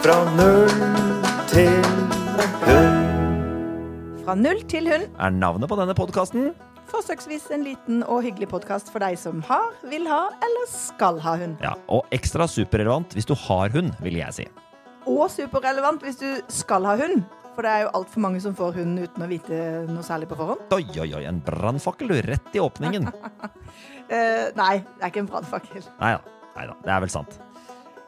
Fra null til hund. Fra null til hund. Er navnet på denne podkasten? Forsøksvis en liten og hyggelig podkast for deg som har, vil ha eller skal ha hund. Ja, og ekstra superrelevant hvis du har hund, vil jeg si. Og superrelevant hvis du skal ha hund. For det er jo altfor mange som får hund uten å vite noe særlig på forhånd. Oi, oi, oi, en brannfakkel, du. Rett i åpningen. Eh, nei, det er ikke en brannfakkel. Nei da. Nei da. Det er vel sant.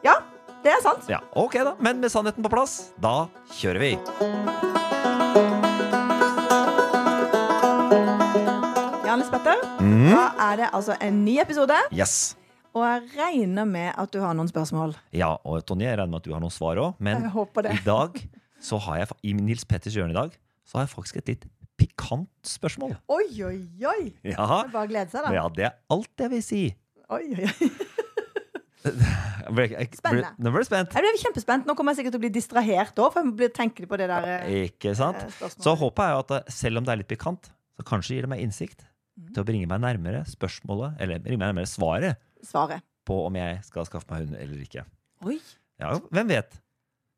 Ja, det er sant. Ja, ok da. Men med sannheten på plass, da kjører vi. Jan Lisbeth, Mm. da er det altså en ny episode. Yes. Og jeg regner med at du har noen spørsmål. Ja, og Tonje, jeg regner med at du har noen svar òg, men i dag så har jeg I Nils Petters hjørne i dag så har jeg faktisk et litt pikant spørsmål. Oi, oi, oi! Ja, Det er Bare å glede seg, da. ja det er alt jeg vil si. Oi, oi, oi. Spennende. Nå ble du spent. Jeg ble kjempespent. Nå kommer jeg sikkert til å bli distrahert òg, for jeg tenker på det der eh, Ikke sant? spørsmålet. Så håpet er jo at selv om det er litt pikant, så kanskje gir det meg innsikt Mm. til å bringe meg nærmere spørsmålet, eller bringe meg nærmere svaret Svaret. på om jeg skal skaffe meg hund eller ikke. Oi. Ja, hvem vet?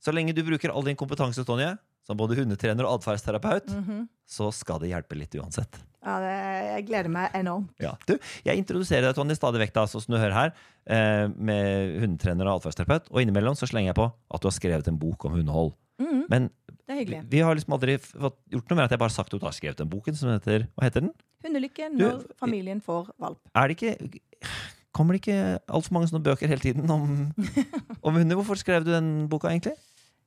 Så lenge du bruker all din kompetanse, Tonje, som både hundetrener og atferdsterapeut, Mhm. så skal det hjelpe litt uansett. Ja, det, jeg gleder meg enormt. Ja. Du, jeg introduserer deg, Tony, stadig vekk, da, sånn som du hører her, eh, med hundetrener og atferdsterapeut, og innimellom så slenger jeg på at du har skrevet en bok om hundehold. Mhm. Men Det er vi, vi har liksom aldri fått gjort noe med at jeg bare har sagt at du har skrevet den boken som heter Hva heter den? Hundelykke Du- når familien får valp. Er det ikke Kommer det ikke altfor mange sånne bøker hele tiden om, om hunder? Hvorfor skrev du den boka, egentlig?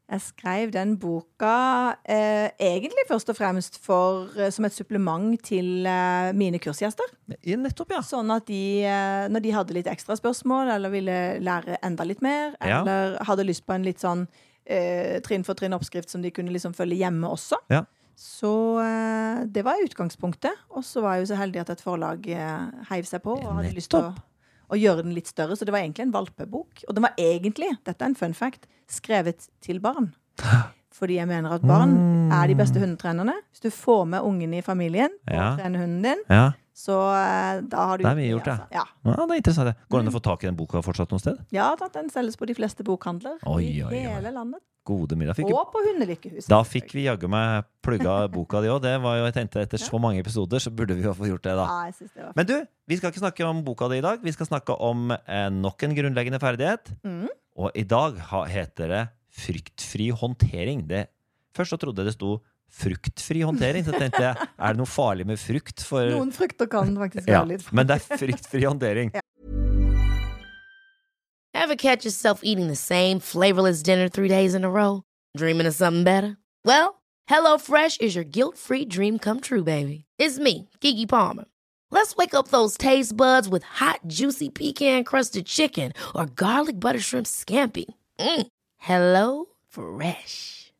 Jeg skrev den boka eh, egentlig først og fremst for, eh, som et supplement til eh, mine kursgjester. I nettopp, ja. Sånn at de, eh, når de hadde litt ekstra spørsmål, eller ville lære enda litt mer, Ja. eller hadde lyst på en litt sånn eh, trinn for trinn oppskrift som de kunne liksom følge hjemme også, Ja. så eh, det var utgangspunktet. Og så var jeg jo så heldig at et forlag eh, heiv seg på og hadde lyst til å, Nettopp. Å gjøre den litt større. Så det var egentlig en valpebok. Og den var egentlig, dette er en fun fact, skrevet til barn. Fordi jeg mener at barn er de beste hundetrenerne. Hvis du får med ungen i familien og Ja. trener hunden din, Ja, så eh, da har du Det har vi gjort, det. altså. ja. ja det er interessant. Går det an å få tak i den boka fortsatt noe sted? Ja, den selges på de fleste bokhandler Oi, i oi, oi. hele landet. Gode middag. Fikk, Og på Hundelykkehuset. da fikk vi jaggu meg plugga boka di òg. Det var jo, jeg tenkte Etter så mange episoder så burde vi jo få gjort det, da. Ja, det var Men du, vi skal ikke snakke om boka di i dag. Vi skal snakke om eh, nok en grunnleggende ferdighet. Mm. Og i dag heter det fryktfri håndtering. Det, først så trodde jeg det sto fruktfri håndtering. Så tenkte jeg, er det noe farlig med frukt? For, Noen frukter kan faktisk ja, litt farlig. men det er fruktfri håndtering. Ever catch yourself eating the same flavorless dinner three days in a row? Dreaming of something better? Well, HelloFresh is your guilt free dream come true, baby. It's me, Gigi Palmer. Let's wake up those taste buds with hot, juicy pecan crusted chicken or garlic butter shrimp scampi. Mm. Hello Fresh.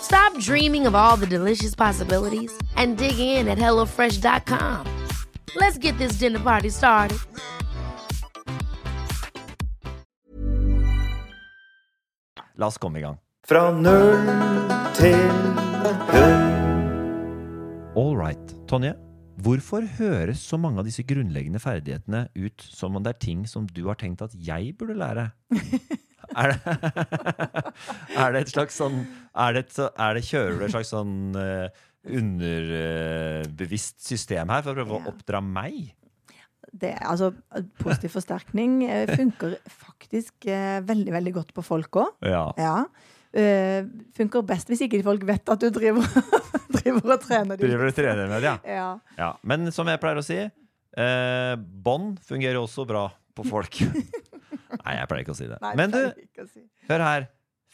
Stop dreaming of all the delicious possibilities and dig in at HelloFresh.com. Let's get this dinner party started. La oss komme i gang. Fra null til hund. All right. Tonje, hvorfor høres så mange av disse grunnleggende ferdighetene ut som om det er ting som du har tenkt at jeg burde lære? Er det, er det et slags sånn er det et, er det, Kjører du et slags sånn uh, underbevisst system her for å prøve å oppdra meg? det, altså, Positiv forsterkning eh, funker faktisk uh, veldig veldig godt på folk òg. Ja. Ja. Uh, funker best hvis ikke folk vet at du driver, driver og trener dem. Driver og trener med det, ja. Ja. ja. Men som jeg pleier å si, uh, bånd fungerer også bra på folk. Nei, jeg pleier ikke å si det. Nei, Men du, si. hør her.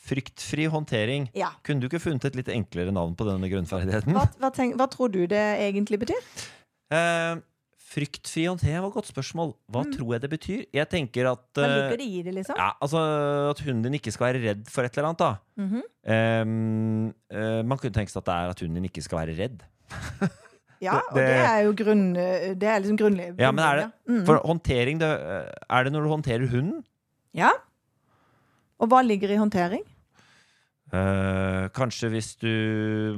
Fryktfri håndtering. Ja. Kunne du ikke funnet et litt enklere navn på denne grunnferdigheten? Hva, hva, tenk, hva tror du det egentlig betyr? Uh, fryktfri håndtering var et godt spørsmål. Hva tror jeg det betyr? Jeg tenker at Mm. Hva eh, ligger det i det, liksom? ja, altså, At hunden din ikke skal være redd for et eller annet. da Mm -hmm. um, uh, Man kunne tenke seg at det er at hunden din ikke skal være redd. Ja, det- og det er jo grunn, det er liksom grunnlig. Ja, men er det Mm. For håndtering, det, er det når du håndterer hunden? Ja. Og hva ligger i håndtering? Uh, kanskje hvis du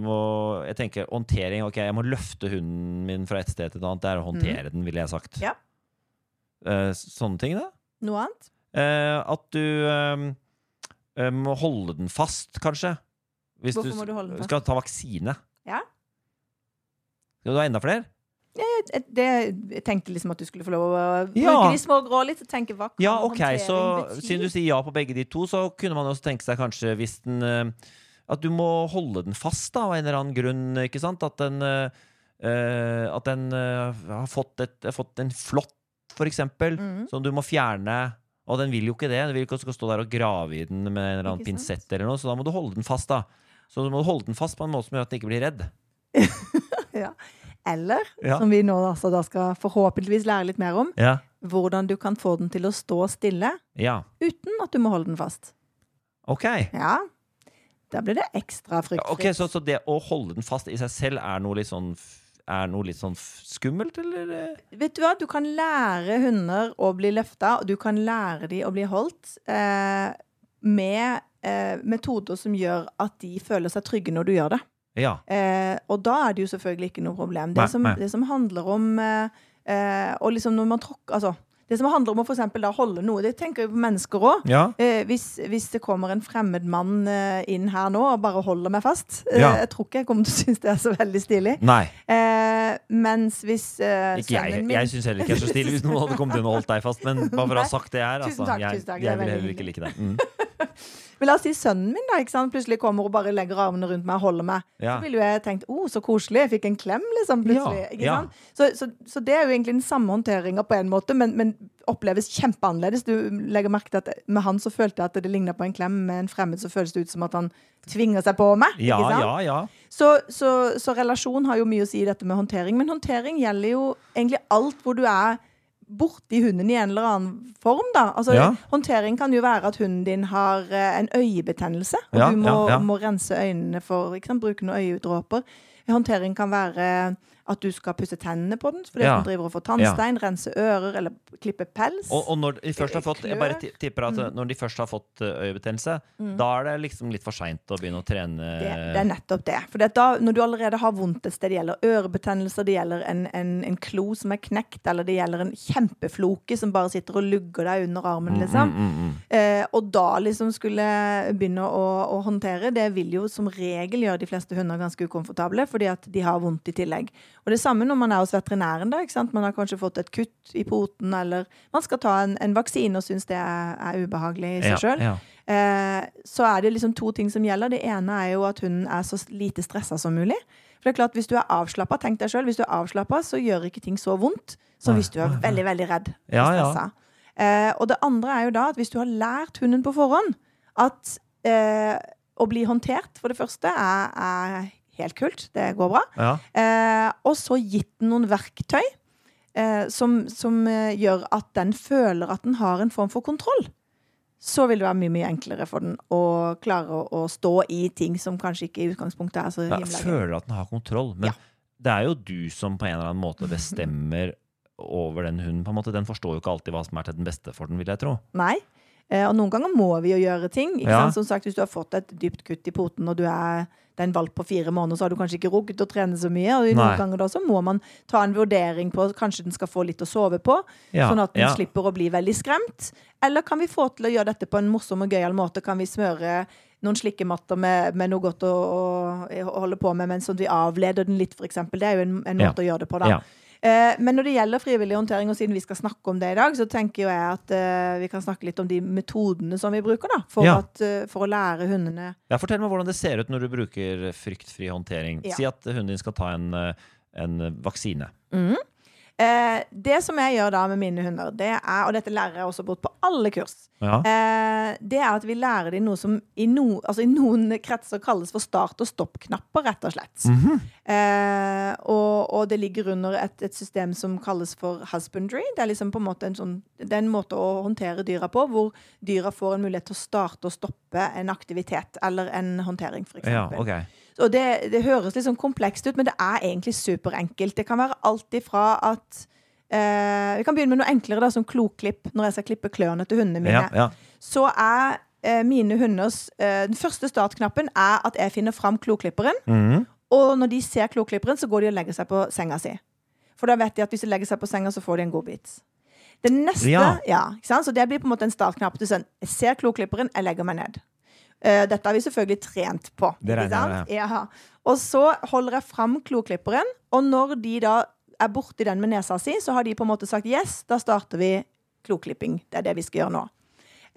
må Jeg tenker håndtering. Ok, jeg må løfte hunden min fra et sted til et annet. Det er å håndtere den, ville jeg sagt. Mm. Ja. Uh, sånne ting, da. Noe annet? Uh, at du ehm, eh, må holde den fast, kanskje. Hvis Hvorfor du må du holde den fast? skal ta vaksine. Ja. Skal du ha enda flere? Jeg- Det, jeg tenkte liksom at du skulle få lov å bruke Ja. de små grå litt og tenke hva kan Ja, ok, så siden du sier ja på begge de to, så kunne man også tenke seg kanskje hvis den eh, At du må holde den fast da, av en eller annen grunn, ikke sant? At den eh, At den eh, har fått, et, fått en flått, for eksempel, Mhm. som du må fjerne. Og den vil jo ikke det. Den vil ikke også stå der og grave i den med en eller annen pinsett eller noe, så da må du holde den fast, da. Så du må holde den fast på en måte som gjør at den ikke blir redd. ja. Eller, Ja. som vi nå altså da skal forhåpentligvis lære litt mer om, Ja. hvordan du kan få den til å stå stille Ja. uten at du må holde den fast. Ok. Ja. Da blir det ekstra fryktfritt. Ok, så, så det å holde den fast i seg selv er noe litt sånn er noe litt sånn skummelt, eller? eh? Vet du hva, du kan lære hunder å bli løfta, og du kan lære dem å bli holdt eh, med eh, metoder som gjør at de føler seg trygge når du gjør det. Ja. Eh, og da er det jo selvfølgelig ikke noe problem. Det, Nei, som, nei. det som handler om eh, eh, Og liksom når man tråkker Altså, det som handler om å for eksempel da holde noe, det tenker jo på mennesker òg. Ja. Eh, hvis, hvis det kommer en fremmed mann eh, inn her nå og bare holder meg fast eh, Jeg tror ikke jeg kommer til å synes det er så veldig stilig. Nei. Eh, mens hvis eh, Ikke jeg. min Jeg syns heller ikke det er så stilig hvis noen hadde kommet inn og holdt deg fast. Men bare for å ha sagt det her, Tusen altså. takk, tusen takk, jeg, jeg vil heller ikke like det. Mm. Men la oss si sønnen min da, ikke sant? plutselig kommer og bare legger armene rundt meg og holder meg. Ja. Så ville jo jeg tenkt å, så koselig, jeg fikk en klem, liksom, plutselig. Ja, ikke ja. Så, så, så det er jo egentlig den samme håndteringa på en måte, men, men oppleves kjempeannerledes. Du legger merke til at med han så følte jeg at det ligna på en klem, med en fremmed så føles det ut som at han tvinger seg på meg. Ja, sant? ja, ja. Så, så, så relasjon har jo mye å si i dette med håndtering, men håndtering gjelder jo egentlig alt hvor du er borti hunden i en eller annen form, da. Altså, Ja. Håndtering kan jo være at hunden din har eh, en øyebetennelse, og Ja, du må, ja, ja. må rense øynene for ikke sant? Bruke noen øyedråper. Håndtering kan være at du skal pusse tennene på den fordi Ja. som driver og får tannstein, rense ører eller klippe pels. Og, og når de først har fått Jeg bare tipper at Mm. når de først har fått øyebetennelse, øyebetennelse, da er det liksom litt for seint å begynne å trene Det, det er nettopp det. For da, når du allerede har vondt et sted, det gjelder ørebetennelser, det gjelder en, en, en klo som er knekt, eller det gjelder en kjempefloke som bare sitter og lugger deg under armen, liksom. Mm, mm, mm. Eh, og da liksom skulle begynne å, å håndtere, det vil jo som regel gjøre de fleste hunder ganske ukomfortable, fordi at de har vondt i tillegg. Og det samme når man er hos veterinæren, da. ikke sant? Man har kanskje fått et kutt i poten, eller man skal ta en, en vaksine og syns det er, er ubehagelig i seg sjøl. ja. Eh, så er det liksom to ting som gjelder. Det ene er jo at hunden er så lite stressa som mulig. For det er klart, Hvis du er avslappa, tenk deg selv, hvis du er avslappa, så gjør ikke ting så vondt som hvis du er veldig veldig redd og Ja, ja. Eh, og det andre er jo da at hvis du har lært hunden på forhånd at eh, å bli håndtert, for det første, er, er helt kult. Det går bra. ja. Eh, og så gitt den noen verktøy eh, som, som eh, gjør at den føler at den har en form for kontroll. Så vil det være mye mye enklere for den å klare å, å stå i ting som kanskje ikke i utgangspunktet er så Ja, føler at den har kontroll. Men Ja. det er jo du som på en eller annen måte bestemmer over den hunden. på en måte. Den forstår jo ikke alltid hva som er til den beste for den, vil jeg tro. Nei. Eh, og noen ganger må vi jo gjøre ting. Ja. Som sagt, Hvis du har fått et dypt kutt i poten, og du er, det er en valp på fire måneder, så har du kanskje ikke rukket å trene så mye. Og Nei. noen ganger da så må man ta en vurdering på Kanskje den skal få litt å sove på, Ja, sånn at den ja. slipper å bli veldig skremt. Eller kan vi få til å gjøre dette på en morsom og gøyal måte? Kan vi smøre noen slikkematter med, med noe godt å, å, holde på med, men sånn at vi avleder den litt, f.eks. Det er jo en, en måte å gjøre det på, da. Eh, men når det gjelder frivillig håndtering, og siden vi skal snakke om det i dag, så tenker jo jeg at eh, vi kan snakke litt om de metodene som vi bruker da, for, Ja. at, eh, for å lære hundene Ja, Fortell meg hvordan det ser ut når du bruker fryktfri håndtering. Ja. Si at hunden din skal ta en, en vaksine. Eh, Det som jeg gjør da med mine hunder, det er, og dette lærer jeg også bort på alle kurs, Ja. eh, det er at vi lærer dem noe som i, no, altså i noen kretser kalles for start- og stopp-knapper, rett og slett. Mhm. Eh, og, og det ligger under et, et system som kalles for husbandry. Det er liksom på en måte en sånn Det er en måte å håndtere dyra på, hvor dyra får en mulighet til å starte og stoppe en aktivitet eller en håndtering, f.eks. ja, ok. Og det, det høres litt sånn komplekst ut, men det er egentlig superenkelt. Det kan være alt ifra at eh, Vi kan begynne med noe enklere, da, som kloklipp, når jeg skal klippe klørne til hundene mine Ja, ja. så er eh, mine hunders eh, Den første startknappen er at jeg finner fram kloklipperen. Mm. Og når de ser kloklipperen, så går de og legger seg på senga si. For da vet de at hvis de legger seg på senga, så får de en godbit. Det neste, Ja. ja. ikke sant? Så det blir på en måte en startknapp. Du sånn, Jeg ser kloklipperen, jeg legger meg ned. Eh, dette har vi selvfølgelig trent på. Det regner jeg? Ja. Og så holder jeg fram kloklipperen, og når de da er borti den med nesa si, så har de på en måte sagt yes, da starter vi kloklipping. Det er det vi skal gjøre nå.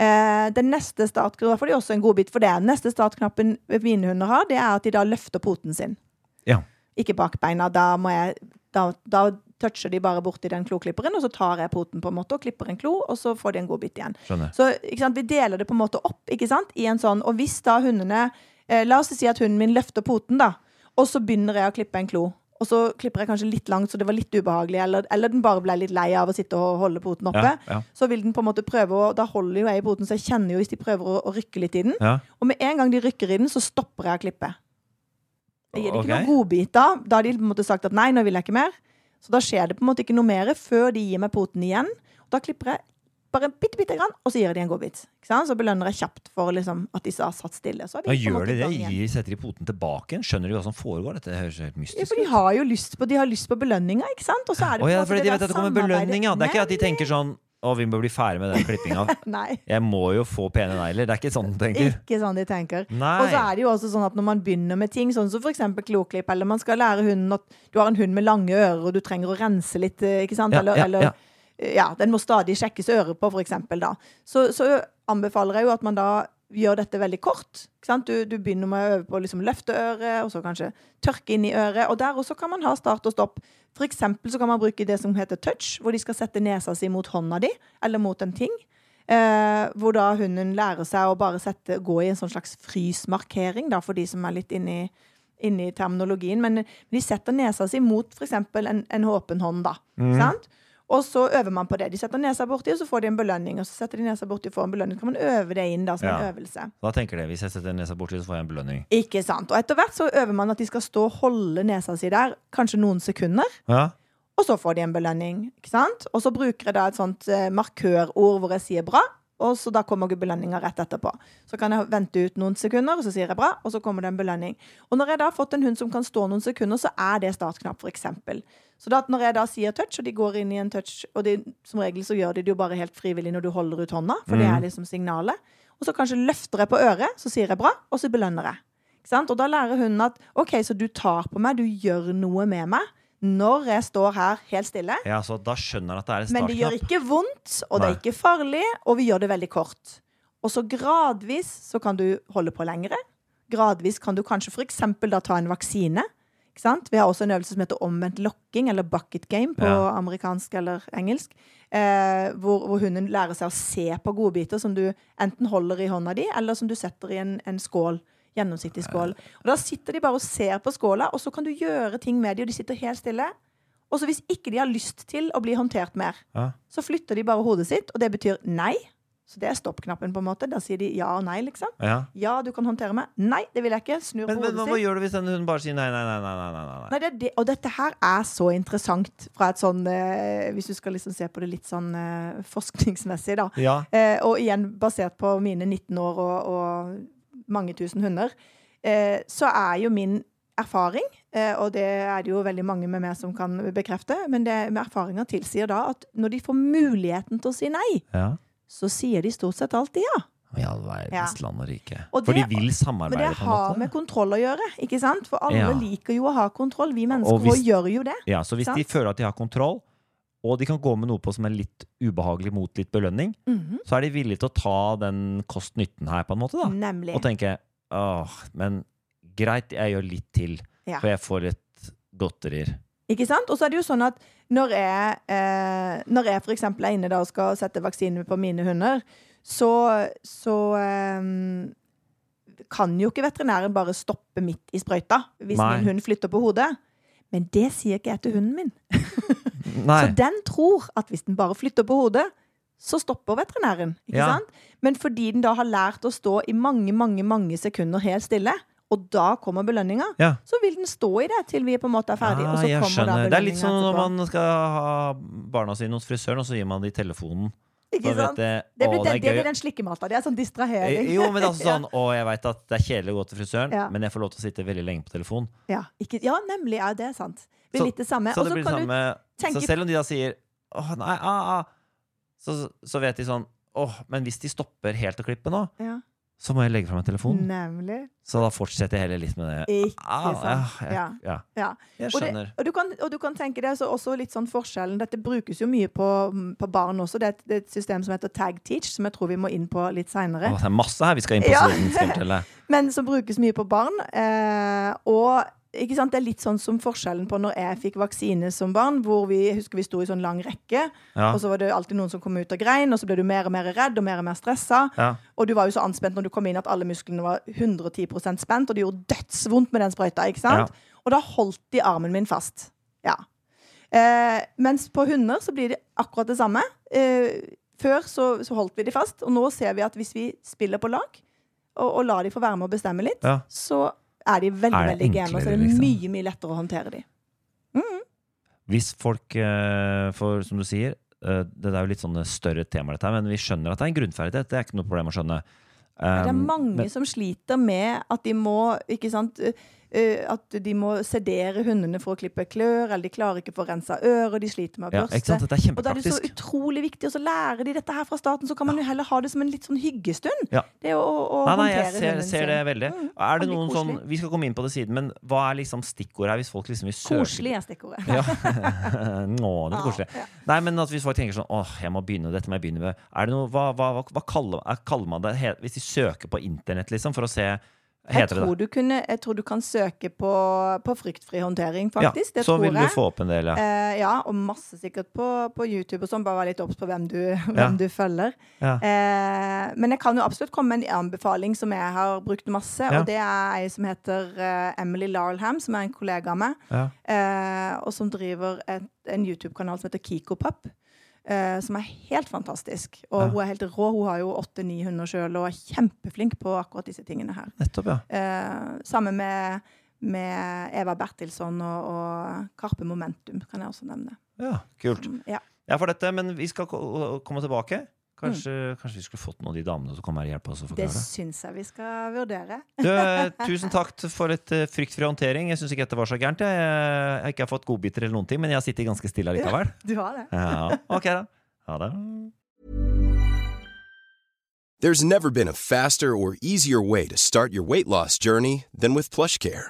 Eh, den neste startknappen får de også en godbit for det. Neste startknappen mine hunder har, det er at de da løfter poten sin. Ja. Ikke bakbeina. Da, må jeg, da, da toucher de bare borti den kloklipperen, og så tar jeg poten på en måte og klipper en klo, og så får de en godbit igjen. Skjønner. Så vi deler det på en måte opp, ikke sant, i en sånn Og hvis da hundene eh, La oss si at hunden min løfter poten, da, og så begynner jeg å klippe en klo. Og så klipper jeg kanskje litt langt, så det var litt ubehagelig, eller, eller den bare ble litt lei av å sitte og holde poten oppe. Ja, ja. Så vil den på en måte prøve å Da holder jo jeg i poten, så jeg kjenner jo hvis de prøver å, å rykke litt i den. Ja. Og med en gang de rykker i den, så stopper jeg å klippe. Jeg gir de ikke ikke noen godbiter. Da har de på en måte sagt at nei, nå vil jeg ikke mer. Så da skjer det på en måte ikke noe mer før de gir meg poten igjen. Og da klipper jeg bare bitte, bitte grann, og så gir de en godbit. Så belønner jeg kjapt for liksom, at de har satt stille. Så en gjør de det? Gir, setter de poten tilbake igjen? Skjønner de hva som foregår? Dette høres helt Ja, for de har jo lyst på, de har lyst på belønninger, ikke sant? Og så er det en ja, fordi de vet at det kommer belønning, ja. Det er ikke at de tenker sånn Å, vi må bli ferdig med den klippinga. Jeg må jo få pene negler. Det er ikke sånn de tenker. ikke sånn de tenker. Nei. Og så er det jo også sånn at når man begynner med ting, sånn som eksempel kloklipp, eller man skal lære hunden at du har en hund med lange ører, og du trenger å rense litt, eh, ikke sant? Ja, Eller, ja, eller ja. ja, den må stadig sjekkes øret på, eksempel, da. Så, så anbefaler jeg jo at man da gjør dette veldig kort. Ikke? Du, du begynner med å øve på å liksom løfte øret, og så kanskje tørke inn i øret. Og der også kan man ha start og stopp. For eksempel så kan man bruke det som heter touch, hvor de skal sette nesa si mot hånda di, eller mot en ting. Eh, hvor da hunden lærer seg å bare sette, gå i en sånn slags frysmarkering, da, for de som er litt inni inni terminologien, men de setter nesa si mot f.eks. En, en åpen hånd. da, sant? Og så øver man på det. De setter nesa borti, og så får de en belønning. Og så setter de nesa borti og får en belønning. Så kan man øve det inn da, som Ja. en øvelse. Da tenker de hvis jeg setter nesa borti, så får jeg en belønning. Ikke sant? Og etter hvert så øver man at de skal stå og holde nesa si der kanskje noen sekunder. Ja. Og så får de en belønning. ikke sant? Og så bruker jeg da et sånt eh, markørord hvor jeg sier bra, og så da kommer belønninga rett etterpå. Så kan jeg vente ut noen sekunder, og så sier jeg bra, og så kommer det en belønning. Og når jeg da har fått en hund som kan stå noen sekunder, så er det startknapp, eksempel. Så da, når jeg da sier touch, og de går inn i en touch, og de, som regel så gjør de det jo bare helt frivillig når du holder ut hånda, for det er liksom signalet. Og så kanskje løfter jeg på øret, så sier jeg bra, og så belønner jeg. Ikke sant? Og da lærer hunden at OK, så du tar på meg, du gjør noe med meg når jeg står her helt stille. ja, så da skjønner jeg at det er en Men det gjør ikke vondt, og det er ikke farlig, og vi gjør det veldig kort. Og så gradvis så kan du holde på lengre. Gradvis kan du kanskje f.eks. da ta en vaksine. Ikke sant? Vi har også en øvelse som heter omvendt lokking, eller bucket game på Ja. amerikansk eller engelsk. Eh, hvor, hvor hunden lærer seg å se på godbiter som du enten holder i hånda di, eller som du setter i en, en skål. Gjennomsiktig skål. Og da sitter de bare og ser på skåla, og så kan du gjøre ting med dem, og de sitter helt stille. Og så hvis ikke de har lyst til å bli håndtert mer, Ja. så flytter de bare hodet sitt, og det betyr nei. Så det er stoppknappen, på en måte. Da sier de ja og nei, liksom. Ja. Ja, du kan håndtere meg. Nei, det vil jeg ikke. Snur Men, på men hva sitt. gjør du hvis hun bare sier nei, nei, nei? nei, nei, nei, nei. Det det, og dette her er så interessant fra et sånn eh, Hvis du skal liksom se på det litt sånn eh, forskningsmessig, da. Ja. Eh, og igjen basert på mine 19 år og, og mange tusen hunder, eh, så er jo min erfaring, eh, og det er det jo veldig mange med meg som kan bekrefte, men det med erfaringer tilsier da at når de får muligheten til å si nei, ja. så sier de stort sett alltid ja. I all verdens Ja. land og rike. Og For de vil samarbeide. Men det har med kontroll å gjøre, ikke sant? For alle Ja. liker jo å ha kontroll. Vi mennesker hvis- gjør jo det. Ja, så hvis de føler at de har kontroll, og de kan gå med noe på som er litt ubehagelig mot litt belønning, Mhm. så er de villige til å ta den kost-nytten her, på en måte, da. Nemlig. Og tenke åh, men greit, jeg gjør litt til, Ja. for jeg får litt godterier. Ikke sant? Og så er det jo sånn at når jeg, eh, når jeg for eksempel er inne da og skal sette vaksine på mine hunder, så, så eh, kan jo ikke veterinæren bare stoppe midt i sprøyta hvis Nei. min hund flytter på hodet. Men det sier ikke jeg til hunden min. Så den tror at hvis den bare flytter på hodet, så stopper veterinæren. Ikke Ja. sant? Men fordi den da har lært å stå i mange, mange, mange sekunder helt stille, og da kommer belønninga, Ja. så vil den stå i det til vi på en måte er ferdig. og Ah, så jeg skjønner. Det er litt sånn når man skal ha barna sine hos frisøren, og så gir man dem telefonen. Ikke vet sant? det, Det å, blir, det det, det blir den slikkemata. Det er sånn distrahering. Eh, Jo, men det er altså sånn Å, jeg veit at det er kjedelig å gå til frisøren, Ja. men jeg får lov til å sitte veldig lenge på telefon. ja, ikke, ja, nemlig. Ja, det er sant. Det Så- litt det samme. Så det blir samme tenke- Så selv om de da sier Åh, nei, ah, ah, så, så vet de sånn Åh, men hvis de stopper helt å klippe nå, ja. Så må jeg legge fra meg telefonen. Nemlig. Så da fortsetter jeg heller litt med det. Ikke Ah, sant. ja, Ja. ja, Ja. jeg Og, det, skjønner. og, du kan, og du kan tenke deg altså også litt sånn forskjellen Dette brukes jo mye på, på barn også. Det er, et, det er et system som heter Tag Teach, som jeg tror vi må inn på litt seinere. Oh, det er masse her vi skal inn på Ja. siden. Skal. Men som brukes mye på barn. Eh, og ikke sant, det er litt sånn som forskjellen på når jeg fikk vaksine som barn, hvor vi husker vi sto i sånn lang rekke, Ja. og så var det alltid noen som kom ut og grein, og så ble du mer og mer redd og mer og mer stressa. Ja. Og du var jo så anspent når du kom inn at alle musklene var 110% spent, og det gjorde dødsvondt med den sprøyta. ikke sant? Og da holdt de armen min fast. Ja. Eh, mens på hunder så blir det akkurat det samme. Eh, før så, så holdt vi de fast, og nå ser vi at hvis vi spiller på lag, og, og lar de få være med å bestemme litt, Ja. så er de veldig Er veldig game, og så er det liksom? mye mye lettere å håndtere de. Hvis folk For som du sier eh, Det er jo litt sånne større temaer, dette her, men vi skjønner at det er en grunnferdighet. Det er ikke noe problem å skjønne. det er Um, mange men- som sliter med at de må ikke sant, eh, eh, at de må sedere hundene for å klippe klør, eller de klarer ikke å få rensa ører, de sliter med å ja, børste. er Og da er det så utrolig viktig, og så lærer de dette her fra starten, så kan man jo heller ha det som en litt sånn hyggestund. Ja. Det å, å Nei, nei, jeg ser, ser det veldig. Mm, Er det noen noen sånn. Vi skal komme inn på det siden, men hva er liksom stikkordet her, hvis folk liksom vil søke Koselig er stikkordet. Ja. Nå, det er koselig. Ja, ja. Nei, men at hvis folk tenker sånn Åh, jeg må begynne, dette må jeg begynne med. Er det noe, hva, hva, hva, hva kaller, er- kaller man det hvis de søker på internett, liksom, for å se Jeg tror, kunne, jeg tror du kan søke på, på fryktfri håndtering, faktisk. ja, det så tror vil du få opp en del, ja. Eh, ja, og masse sikkert på, på YouTube og sånn. Bare vær litt obs på hvem du, Ja. hvem du følger. ja. Eh, men jeg kan jo absolutt komme med en anbefaling som jeg har brukt masse. Og det er ei som heter uh, Emily Larlham, som er en kollega av meg. Eh, og som driver et, en YouTube-kanal som heter Kikopop. Eh, som er helt fantastisk. Og Ja. hun er helt rå. Hun har jo åtte-ni hunder sjøl og er kjempeflink på akkurat disse tingene her. Nettopp, ja. Eh, sammen med, med Eva Bertilsson og, og Karpe Momentum, kan jeg også nevne. ja. Kult. Ja. Ja, for dette, men vi skal komme tilbake. Kanskje, kanskje vi skulle fått noen av de damene til å komme her og hjelpe oss å Det forklare. syns jeg vi skal vurdere. Du, eh, tusen takk for et eh, fryktfri håndtering. Jeg syns ikke dette var så gærent. Jeg, jeg har ikke fått godbiter eller noen ting, men jeg har sittet ganske stille allikevel. Du har det. Ja, ok da. Ha det. There's never been a faster or easier way to start your weight loss journey than with PlushCare.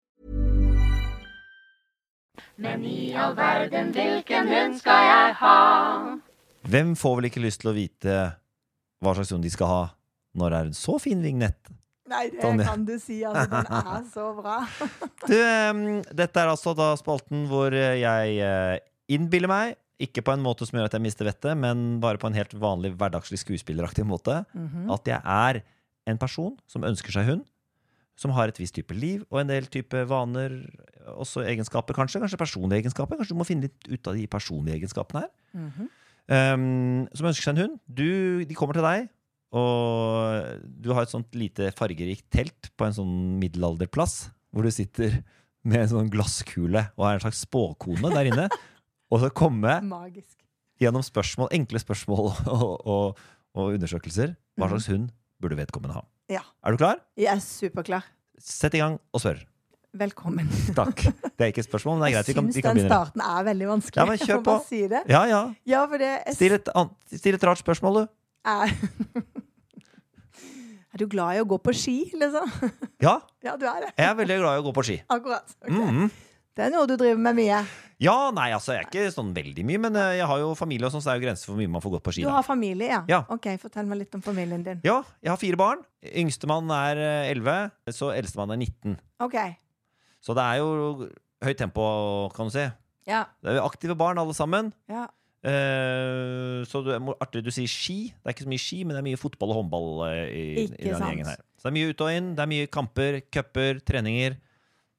Men i all verden, hvilken hund skal jeg ha? Hvem får vel ikke lyst til å vite hva slags hund de skal ha når det er en så fin vignett? Nei, det Tonje. kan du si. Altså, den er så bra. Du, dette er altså da spalten hvor eh, jeg eh, innbiller meg, ikke på en måte som gjør at jeg mister vettet, men bare på en helt vanlig hverdagslig skuespilleraktig måte, Mhm. at jeg er en person som ønsker seg hund, som har et visst type liv og en del type vaner, også egenskaper kanskje, kanskje personlige egenskaper. Kanskje du må finne litt ut av de personlige egenskapene her. Mhm. Um, som ønsker seg en hund. Du, de kommer til deg, og du har et sånt lite fargerikt telt på en sånn middelalderplass, hvor du sitter med en sånn glasskule og er en slags spåkone der inne. Og så komme Magisk. gjennom spørsmål, enkle spørsmål og, og, og undersøkelser. Hva slags hund burde vedkommende ha? Ja. Er du klar? Jeg er superklar. Sett i gang og spør. Velkommen. Takk. Det er ikke et spørsmål, men det er greit. Vi kan, jeg vi syns den starten er veldig vanskelig. Ja, men kjør Jeg på. Si det. Ja, ja. Ja, for det er... Still et, an- still et rart spørsmål, du. er Er du glad i å gå på ski, liksom? Ja, Ja, du er det. jeg er veldig glad i å gå på ski. Akkurat. Ok. Mhm. Det er noe du driver med mye. Ja, nei, altså, jeg er ikke sånn veldig mye, men eh, jeg har jo familie, og sånn, så det er jo grenser for hvor mye man får gått på ski. Du har familie, ja? Ja. Ok, Fortell meg litt om familien din. Ja, jeg har fire barn. Yngstemann er eh, 11, så eldstemann er 19. Ok. Så det er jo høyt tempo, kan du si. Ja. Det er jo aktive barn, alle sammen. ja. Uh, så er artig du sier ski. Det er ikke så mye ski, men det er mye fotball og håndball eh, i, i denne gjengen her. Så det er mye ut og inn. Det er mye kamper, cuper, treninger.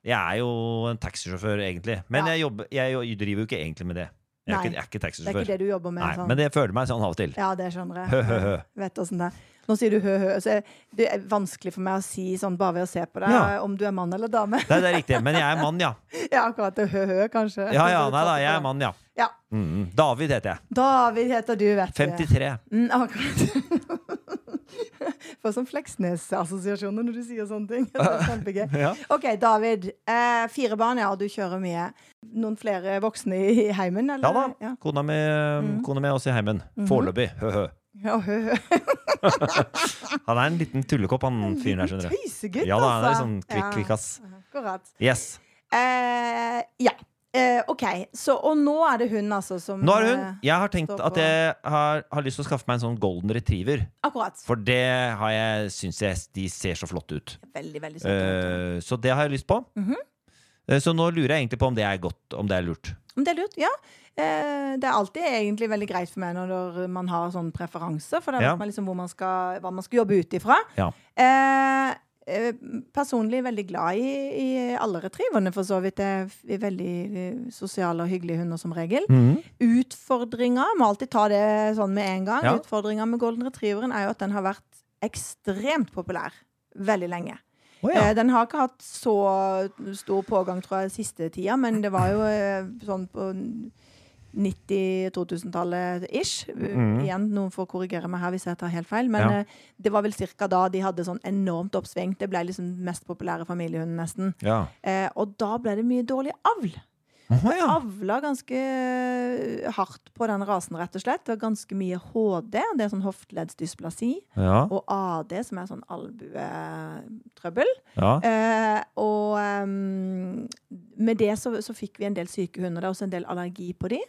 Jeg er jo en taxisjåfør, egentlig. Men Ja. jeg, jobber, jeg, driver jo ikke egentlig med det. Jeg er ikke, jeg er ikke Det er ikke det du jobber med? Nei, sånn. men jeg føler meg sånn av og til. Ja, det skjønner jeg. Hø, hø, hø. Vet det er. Nå sier du hø-hø, så det er vanskelig for meg å si sånn bare ved å se på deg Ja. om du er mann eller dame. Nei, det er riktig. Men jeg er mann, ja. Ja, akkurat det hø-hø, kanskje. Ja, ja, nei da, jeg er mann, ja. Ja. Mm, David heter jeg. David heter du, vet du. 53. Mm, akkurat. Får sånn Fleksnes-assosiasjoner når du sier sånne ting. Det er kjempegøy. Ja. OK, David. Eh, fire barn, ja, og du kjører mye. Noen flere voksne i heimen, eller? Ja da. Ja. Kona mi kona mi er også i heimen. Foreløpig. Hø-hø. Ja, hø, hø. Han er en liten tullekopp, han fyren der, skjønner du. Tøysegutt, Ja da, han er litt sånn kvikk, Ja. Akkurat. Yes. Eh, ja. Eh, OK. Så, og nå er det hun, altså, som Nå er det hun. eh, Jeg har tenkt at jeg har, har lyst til å skaffe meg en sånn golden retriever. Akkurat. For det har jeg, syns jeg de ser så flotte ut. Veldig, veldig søt. Eh, så det har jeg lyst på. Mhm. Eh, så nå lurer jeg egentlig på om det er godt, om det er lurt. Om det er lurt, ja. Eh, det er alltid egentlig veldig greit for meg når man har sånn preferanser, for da Ja. vet man liksom hvor man skal, hva man skal jobbe ut ifra. Ja. Eh, personlig veldig glad i, i alle retrieverne, for så vidt. Det er veldig eh, sosiale og hyggelige hunder som regel. Utfordringa, må alltid ta det sånn med en gang. Ja. Utfordringa med golden retrieveren er jo at den har vært ekstremt populær veldig lenge. Oh, ja. Eh, Den har ikke hatt så stor pågang, tror jeg, siste tida, men det var jo eh, sånn på 90-2000-tallet ish. Mm. Igjen, noen får korrigere meg her hvis jeg tar helt feil, men Ja. eh, det var vel cirka da de hadde sånn enormt oppsving. Det ble liksom mest populære familiehunden, nesten. ja. Eh, og da ble det mye dårlig avl. Å ja. Avla ganske eh, hardt på den rasen, rett og slett. Det var ganske mye HD, det er sånn hofteleddsdysplasi, Ja. og AD, som er sånn albuetrøbbel. ja. Eh, og um, med det så, så fikk vi en del syke hunder. Det er også en del allergi på de.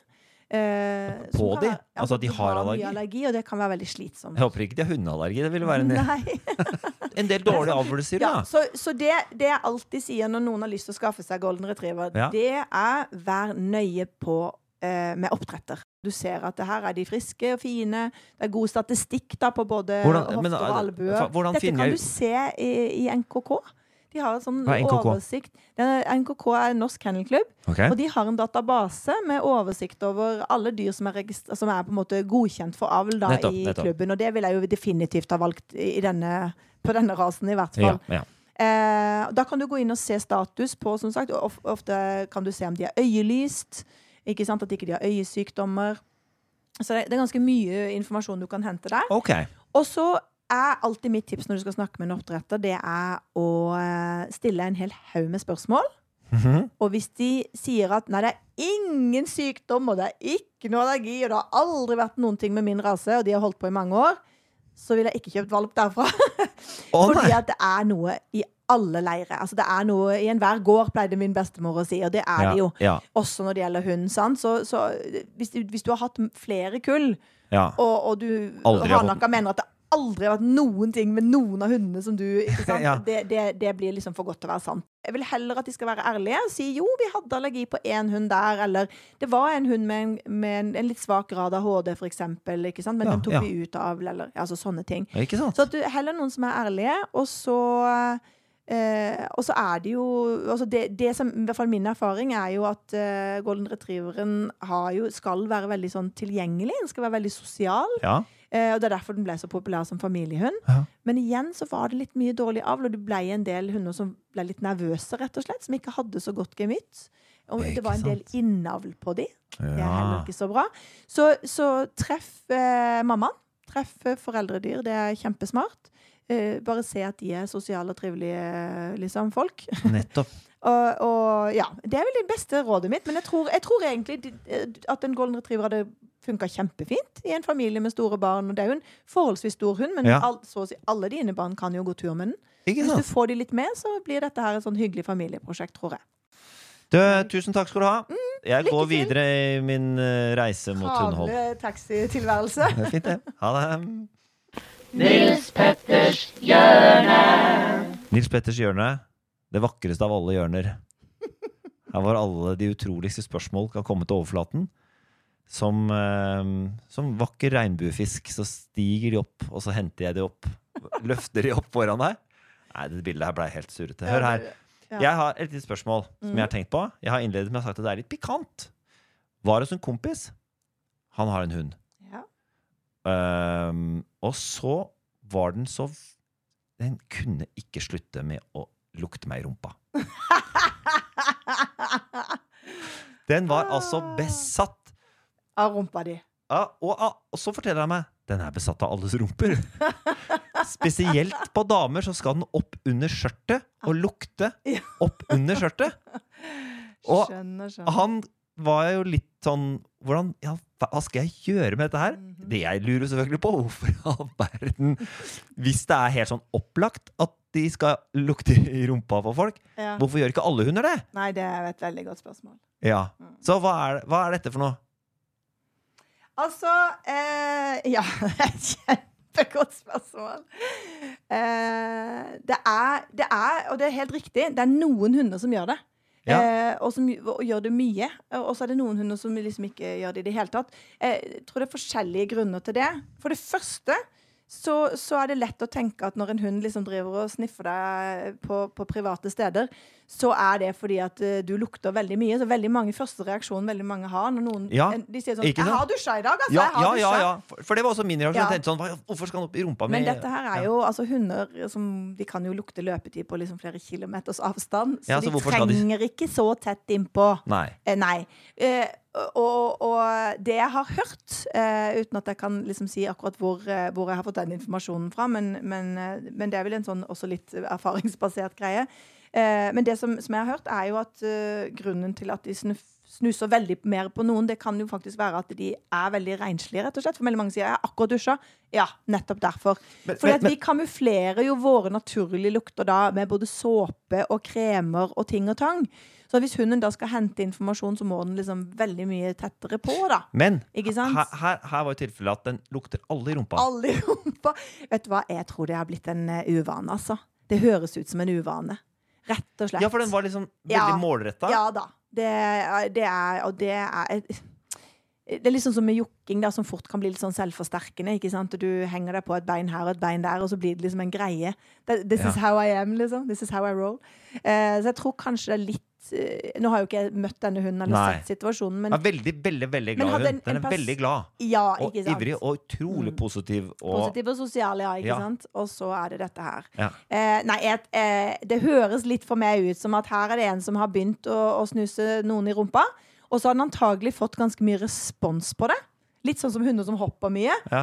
Eh, På de? være- ja, Altså at de har allergi? allergi? Og det kan være veldig slitsomt. Jeg håper ikke de har hundeallergi. Det ville være en, en del dårlige avlelser, Ja, så så det, det jeg alltid sier når noen har lyst til å skaffe seg golden retriever, Ja. det er vær nøye på eh, med oppdretter. Du ser at det her er de friske og fine. Det er god statistikk da på både Hvordan- men, hofter og albuer. Dette kan du se i, i NKK. De har en sånn er NKK? oversikt. Er, NKK er norsk kennelklubb. Okay. Og de har en database med oversikt over alle dyr som er, som er på en måte godkjent for avl da, Nettopp, i nettopp. klubben. Og det vil jeg jo definitivt ha valgt i denne, på denne rasen, i hvert fall. ja. Eh, da kan du gå inn og se status på, som sagt. of, ofte kan du se om de er øyelyst. Ikke sant? At ikke de har øyesykdommer. Så det, det er ganske mye informasjon du kan hente der. Okay. Og så er alltid mitt tips når du skal snakke med en oppdretter, det er å eh, stille en hel haug med spørsmål. Mhm. Og hvis de sier at nei, det er ingen sykdom, og det er ikke noe allergi, og det har aldri vært noen ting med min rase, og de har holdt på i mange år, så vil jeg ikke kjøpt valp derfra. Oh, Fordi at det er noe i alle leirer. Altså det er noe I enhver gård, pleide min bestemor å si, og det er Ja, det jo. ja, Også når det gjelder hund. Så, så hvis, hvis du har hatt flere kull, ja. og, og du har hardnakka mener at det aldri vært noen ting med noen av hundene som du? Ja. det, det, det blir liksom for godt til å være sant. Jeg vil heller at de skal være ærlige og si jo, vi hadde allergi på én hund der, eller det var en hund med en, med en, en litt svak grad av HD, for eksempel, ikke sant? men Ja, den tok ja. vi ut av, eller altså sånne ting. Så du heller noen som er ærlige, og så eh, Og så er det jo altså det, det som i hvert fall min erfaring er jo at eh, golden retrieveren har jo, skal være veldig sånn tilgjengelig. Den skal være veldig sosial. Ja. Eh, og Det er derfor den ble så populær som familiehund. Ja. Men igjen så var det litt mye dårlig avl, og det ble en del hunder som ble litt nervøse, rett og slett. Som ikke hadde så godt gemytt. Og det, det var en del sant. innavl på de. Det er heller ikke så bra. Så, så treff eh, mammaen. Treff eh, foreldredyr. Det er kjempesmart. Eh, bare se at de er sosiale og trivelige liksom, folk. Nettopp. og, og ja, Det er vel det beste rådet mitt. Men jeg tror, jeg tror egentlig eh, at en golden retriever hadde funka kjempefint i en familie med store barn. Og det er jo en forholdsvis stor hund, men Ja. all, så å si alle dine barn kan jo gå tur med den. Hvis du får de litt med, så blir dette her et sånn hyggelig familieprosjekt, tror jeg. Du, tusen takk skal du ha. Mm, jeg går til. videre i min eh, reise mot hundehold. Travle taxitilværelse. Det er fint, det. Ha det. Nils Petters hjørne. Nils Petters hjørne. Det vakreste av alle hjørner. Her var alle de utroligste spørsmål kan komme til overflaten. Som, eh, som vakker regnbuefisk så stiger de opp, og så henter jeg de opp. Løfter de opp foran deg. Nei, det bildet her ble helt surrete. Hør her. Jeg har et lite spørsmål som Mm. jeg har tenkt på. Jeg har innledet med å sagt at det er litt pikant. Var hos en kompis. Han har en hund. Ehm, og så var den så Den kunne ikke slutte med å lukte meg i rumpa. Den var altså besatt. Av rumpa di. Ja, og, og så forteller han meg den er besatt av alles rumper. Spesielt på damer så skal den opp under skjørtet og lukte opp under skjørtet. Og Skjønner, skjønner. han var jo litt sånn hvordan, ja, hva skal jeg gjøre med dette her? Mhm. Det jeg lurer selvfølgelig på, hvorfor i all verden Hvis det er helt sånn opplagt at de skal lukte i rumpa på folk, Ja. hvorfor gjør ikke alle hunder det? Nei, det er et veldig godt spørsmål. Ja. Mm. Så hva er, hva er dette for noe? Altså eh, Ja, det et kjempegodt spørsmål. Eh, det, er, det er, og det er helt riktig, det er noen hunder som gjør det. Ja. Eh, og som og gjør det mye. Og så er det noen hunder som liksom ikke gjør det i det hele tatt. Eh, Jeg tror det er forskjellige grunner til det. For det første så, så er det lett å tenke at når en hund liksom driver og sniffer deg på, på private steder, så er det fordi at uh, du lukter veldig mye. Så veldig mange første reaksjoner veldig mange har når noen Ja, De sier sånn 'Jeg har dusja i dag, altså. Ja, jeg har ja, ja, ja. For, for det var også min reaksjon. Jeg tenkte sånn, Hvorfor skal han opp i rumpa Men med dette her er jo altså hunder som De kan jo lukte løpetid på liksom flere kilometers avstand. Så, så de trenger de- ikke så tett innpå. Nei. Eh, nei. Eh, og, og det jeg har hørt, eh, uten at jeg kan liksom si akkurat hvor, eh, hvor jeg har fått den informasjonen fra, men, men, eh, men det er vel en sånn også litt erfaringsbasert greie. Eh, men det som, som jeg har hørt, er jo at eh, grunnen til at de snuser veldig mer på noen, det kan jo faktisk være at de er veldig renslige, rett og slett. For veldig mange sier 'jeg har akkurat dusja'. Ja, nettopp derfor. For vi kamuflerer jo våre naturlige lukter da med både såpe og kremer og ting og tang. Så hvis hunden da skal hente informasjon, så må den liksom veldig mye tettere på, da. Men her, her, her var jo tilfellet at den lukter alle i rumpa. Alle i rumpa. Vet du hva, jeg tror det har blitt en eh, uvane, altså. Det høres ut som en uvane. Rett og slett. Ja, for den var liksom veldig Ja. målretta. Ja da. Det, det er Og det er det er litt sånn som med jokking, da, som fort kan bli litt sånn selvforsterkende. ikke sant? Du henger deg på et bein her og et bein der, og så blir det liksom en greie. This This is Ja. how I am, liksom. This is how I roll. Eh, så jeg tror kanskje det er litt eh, Nå har jeg jo ikke jeg møtt denne hunden eller Nei. sett situasjonen, men Den er veldig, veldig veldig glad hund. Den er veldig glad. ja, Og ivrig og utrolig Mm. positiv. Og, Positiv og sosial, ja. ikke Ja. sant? Og så er det dette her. Ja. Eh, nei, et, eh, det høres litt for meg ut som at her er det en som har begynt å, å snuse noen i rumpa, og så har den antagelig fått ganske mye respons på det. Litt sånn som hunder som hopper mye. Ja.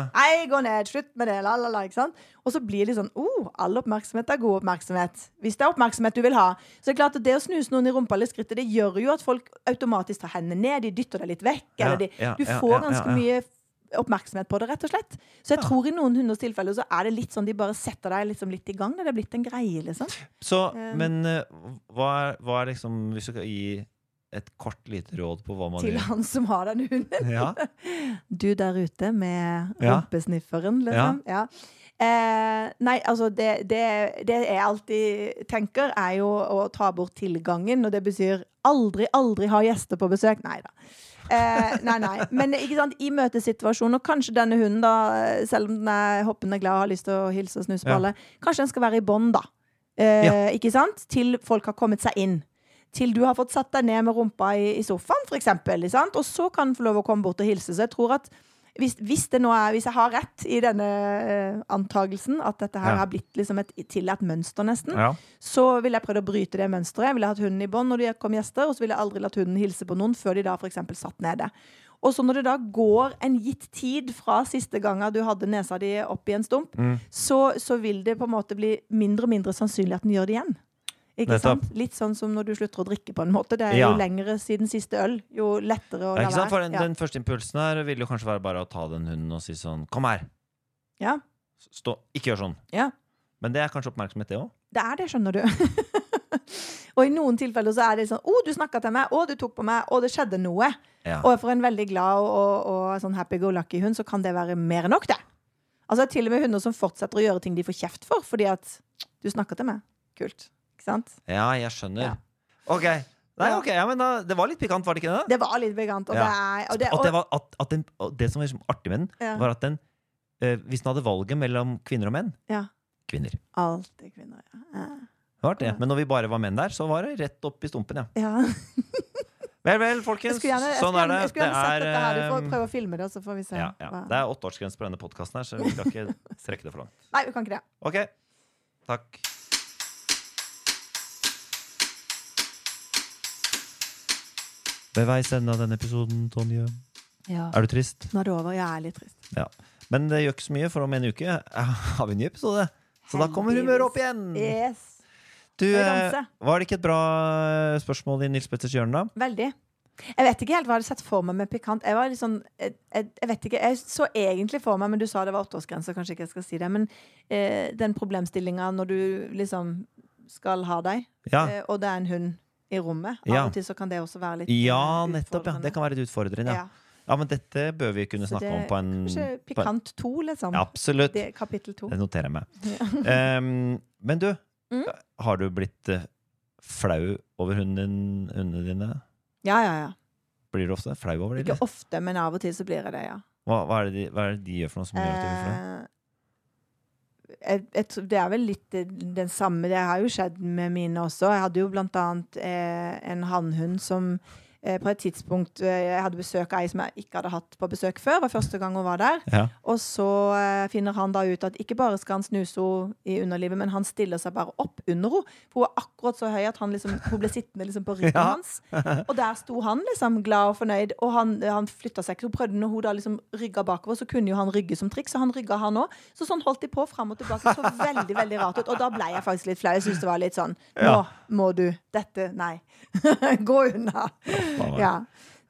Gå ned, slutt med det, la, la, la, ikke sant? Og så blir det sånn, oh, all oppmerksomhet er god oppmerksomhet. Hvis det er oppmerksomhet du vil ha. Så det er klart at det å snuse noen i rumpa eller skrittet, det gjør jo at folk automatisk tar hendene ned, de dytter deg litt vekk, Ja, eller de, ja, du får ganske mye oppmerksomhet på det, rett og slett. Så jeg tror i noen hunders tilfeller så er det litt sånn de bare setter deg liksom litt i gang. Det er blitt en greie, liksom. Så, Um, men eh, hva er, hva er liksom Hvis du skal gi et kort lite råd på hva man Til gjør han som har den hunden. ja. Du der ute med Ja. rumpesnifferen, liksom. Ja. Eh, nei, altså det, det, det jeg alltid tenker, er jo å ta bort tilgangen. Og det betyr aldri, aldri ha gjester på besøk. Nei da. Eh, nei, nei. Men ikke sant, i møtesituasjonen, og kanskje denne hunden, da, selv om den er hoppende glad og har lyst til å hilse og snuse på Ja. alle, kanskje den skal være i bånd, da. Eh, Ja. Ikke sant? Til folk har kommet seg inn. Til du har fått satt deg ned med rumpa i, i sofaen, eksempel. Og så kan den få lov å komme bort og hilse. Så jeg tror at hvis, hvis, er, hvis jeg har rett i denne eh, antagelsen, at dette her Ja. har blitt liksom et tillatt mønster, nesten, ja. så ville jeg prøvd å bryte det mønsteret. Jeg ville hatt hunden i bånd når det kom gjester, og så ville jeg aldri latt hunden hilse på noen før de da f.eks. satt nede. Og så når det da går en gitt tid fra siste gangen du hadde nesa di opp i en stump, Mm. så, så vil det på en måte bli mindre og mindre sannsynlig at den gjør det igjen. Ikke Nettopp. sant? Litt sånn som når du slutter å drikke på en måte. Det er Ja. jo lengre siden siste øl, jo lettere å la være. For den, ja. den første impulsen her vil jo kanskje være bare å ta den hunden og si sånn Kom her! Ja. Stå, ikke gjør sånn. Ja. Men det er kanskje oppmerksomhet, det òg? Det er det, skjønner du. og i noen tilfeller så er det sånn Å, du snakka til meg, å, du tok på meg, å, det skjedde noe. Ja. Og for en veldig glad og, og, og sånn happy-go-lucky-hund, så kan det være mer enn nok, det. Altså til og med hunder som fortsetter å gjøre ting de får kjeft for, fordi at du snakker til meg. Kult. Ikke sant? ja, jeg skjønner. Ja. Ok. Nei, ok, ja, men da, Det var litt pikant, var det ikke det? Det var litt pikant. Og, Ja. det, er, og, det, At det, var, at, at den, og det som var liksom artig med den, var at den eh, Hvis den hadde valget mellom kvinner og menn Ja. Kvinner. alltid kvinner, ja. Det var det. Men når vi bare var menn der, så var det rett opp i stumpen, ja. ja. Vel, vel, folkens. gjerne, Sånn er det. jeg skulle gjerne sett dette her. Du får prøve å filme det, så får vi se. ja, ja. Det er åtteårsgrense på denne podkasten her, så vi skal ikke strekke det for langt. Nei, vi kan ikke det. Ok. Takk. Ved veis ende av denne episoden, Tonje, Ja. er du trist? Nå er det over. Jeg er litt trist. Ja. Men det gjør ikke så mye, for om en uke eh, har vi en ny episode. Så da kommer humøret opp igjen. Yes. Du, eh, var det ikke et bra eh, spørsmål i Nils Petters hjørne, da? Veldig. Jeg vet ikke helt hva jeg hadde sett for meg med pikant. Jeg var litt sånn jeg, jeg vet ikke, jeg så egentlig for meg, men du sa det var åtteårsgrense, kanskje ikke jeg skal si det, men eh, den problemstillinga når du liksom skal ha deg, Ja, eh, og det er en hund i rommet. Ja. Av og til så kan det også være litt ja eh, nettopp. ja. Det kan være litt utfordrende. Ja. Ja. ja, men dette bør vi kunne snakke om på en Kanskje pikant to, liksom. Ja, Absolutt. Det, kapittel to. Det noterer jeg meg. Ja. Em, men du, Mm. har du blitt eh, flau over hunden hundene dine? ja, ja, ja. Blir du ofte flau over dem? Ikke ofte, men av og til så blir jeg det, ja. Hva, hva, er det de, hva er det de gjør for noe som gjør at du blir flau? Jeg, jeg, det er vel litt den samme Det har jo skjedd med mine også. Jeg hadde jo blant annet eh, en hannhund som på et tidspunkt eh, Jeg hadde besøk av ei som jeg ikke hadde hatt på besøk før. Var første gang hun var der. Ja. Og så eh, finner han da ut at ikke bare skal han snuse henne i underlivet, men han stiller seg bare opp under henne. For hun er akkurat så høy at han liksom, hun ble sittende liksom på ryggen Ja. hans. Og der sto han liksom glad og fornøyd, og han, han flytta seg ikke. Så prøvde når hun da liksom rygga bakover, så kunne jo han rygge som trikk, så han rygga han òg. Så sånn holdt de på fram og tilbake. Så veldig, veldig rart ut. Og da ble jeg faktisk litt flau. Jeg syntes det var litt sånn Nå må du Dette Nei. Gå unna. Ja.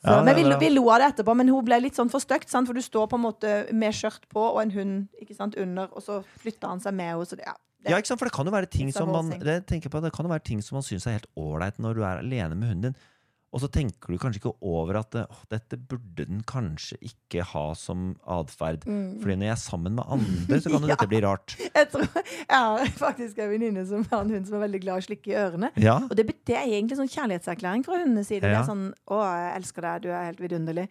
Så, Ja, men vi, vi lo av det etterpå, men hun ble litt sånn for stygt, for du står på en måte med skjørt på og en hund ikke sant, under, og så flytter han seg med henne. Ja, Ja, ikke sant? For det kan jo være ting som man det, på, det kan jo være ting som man syns er helt ålreit når du er alene med hunden din. Og så tenker du kanskje ikke over at å, dette burde den kanskje ikke ha som atferd. Fordi når jeg er sammen med andre, så kan jo Mm. Ja. dette bli rart. jeg, tror, jeg har faktisk en venninne som har en hund som er veldig glad i å slikke i ørene. Ja, Og det, det er egentlig sånn kjærlighetserklæring fra hundenes side. Det Ja. er sånn 'Å, jeg elsker deg, du er helt vidunderlig'.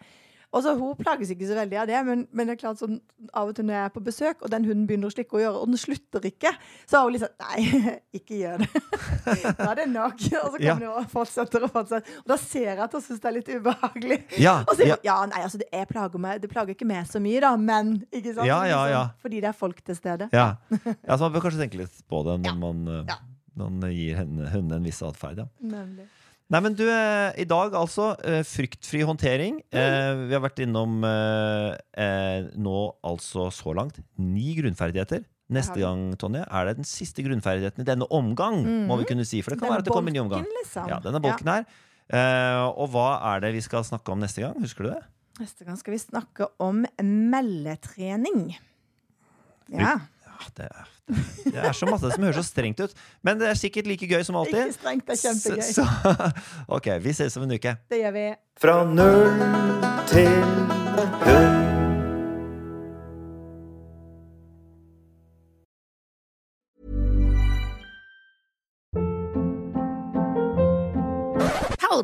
Og så Hun plages ikke så veldig av det, men, men det er klart sånn, av og til når jeg er på besøk, og den hunden begynner å slikke og gjøre, og den slutter ikke, så har hun liksom 'Nei, ikke gjør det'. da er det nok. Og så Ja. kommer det og fortsetter og fortsetter. Og da ser jeg at hun syns det er litt ubehagelig. ja, Og så ja. ja, nei, altså, det, plager meg, det plager ikke meg så mye, da, men ikke sant? Ja, ja, ja. Liksom, fordi det er folk til stede. Ja. ja, så man bør kanskje tenke litt på det når Ja. man, eh, Ja. når man gir henne- hunden en viss atferd. Ja. Nemlig. Nei, men du, eh, i dag altså eh, fryktfri håndtering. Eh, vi har vært innom nå altså så langt ni grunnferdigheter. Neste gang, Tonje, er det den siste grunnferdigheten i denne omgang, må vi kunne si. For det kan Denne være at det kommer en ny omgang. liksom. Ja, denne bolken her. Eh, og hva er det vi skal snakke om neste gang? Husker du det? Neste gang skal vi snakke om meldetrening. Ja. Ja, det, er, det, det er så masse som høres så strengt ut. Men det er sikkert like gøy som alltid. Ikke strengt, det er kjempegøy. Så, så, ok, vi ses om en uke. Det gjør vi. Fra null til hund.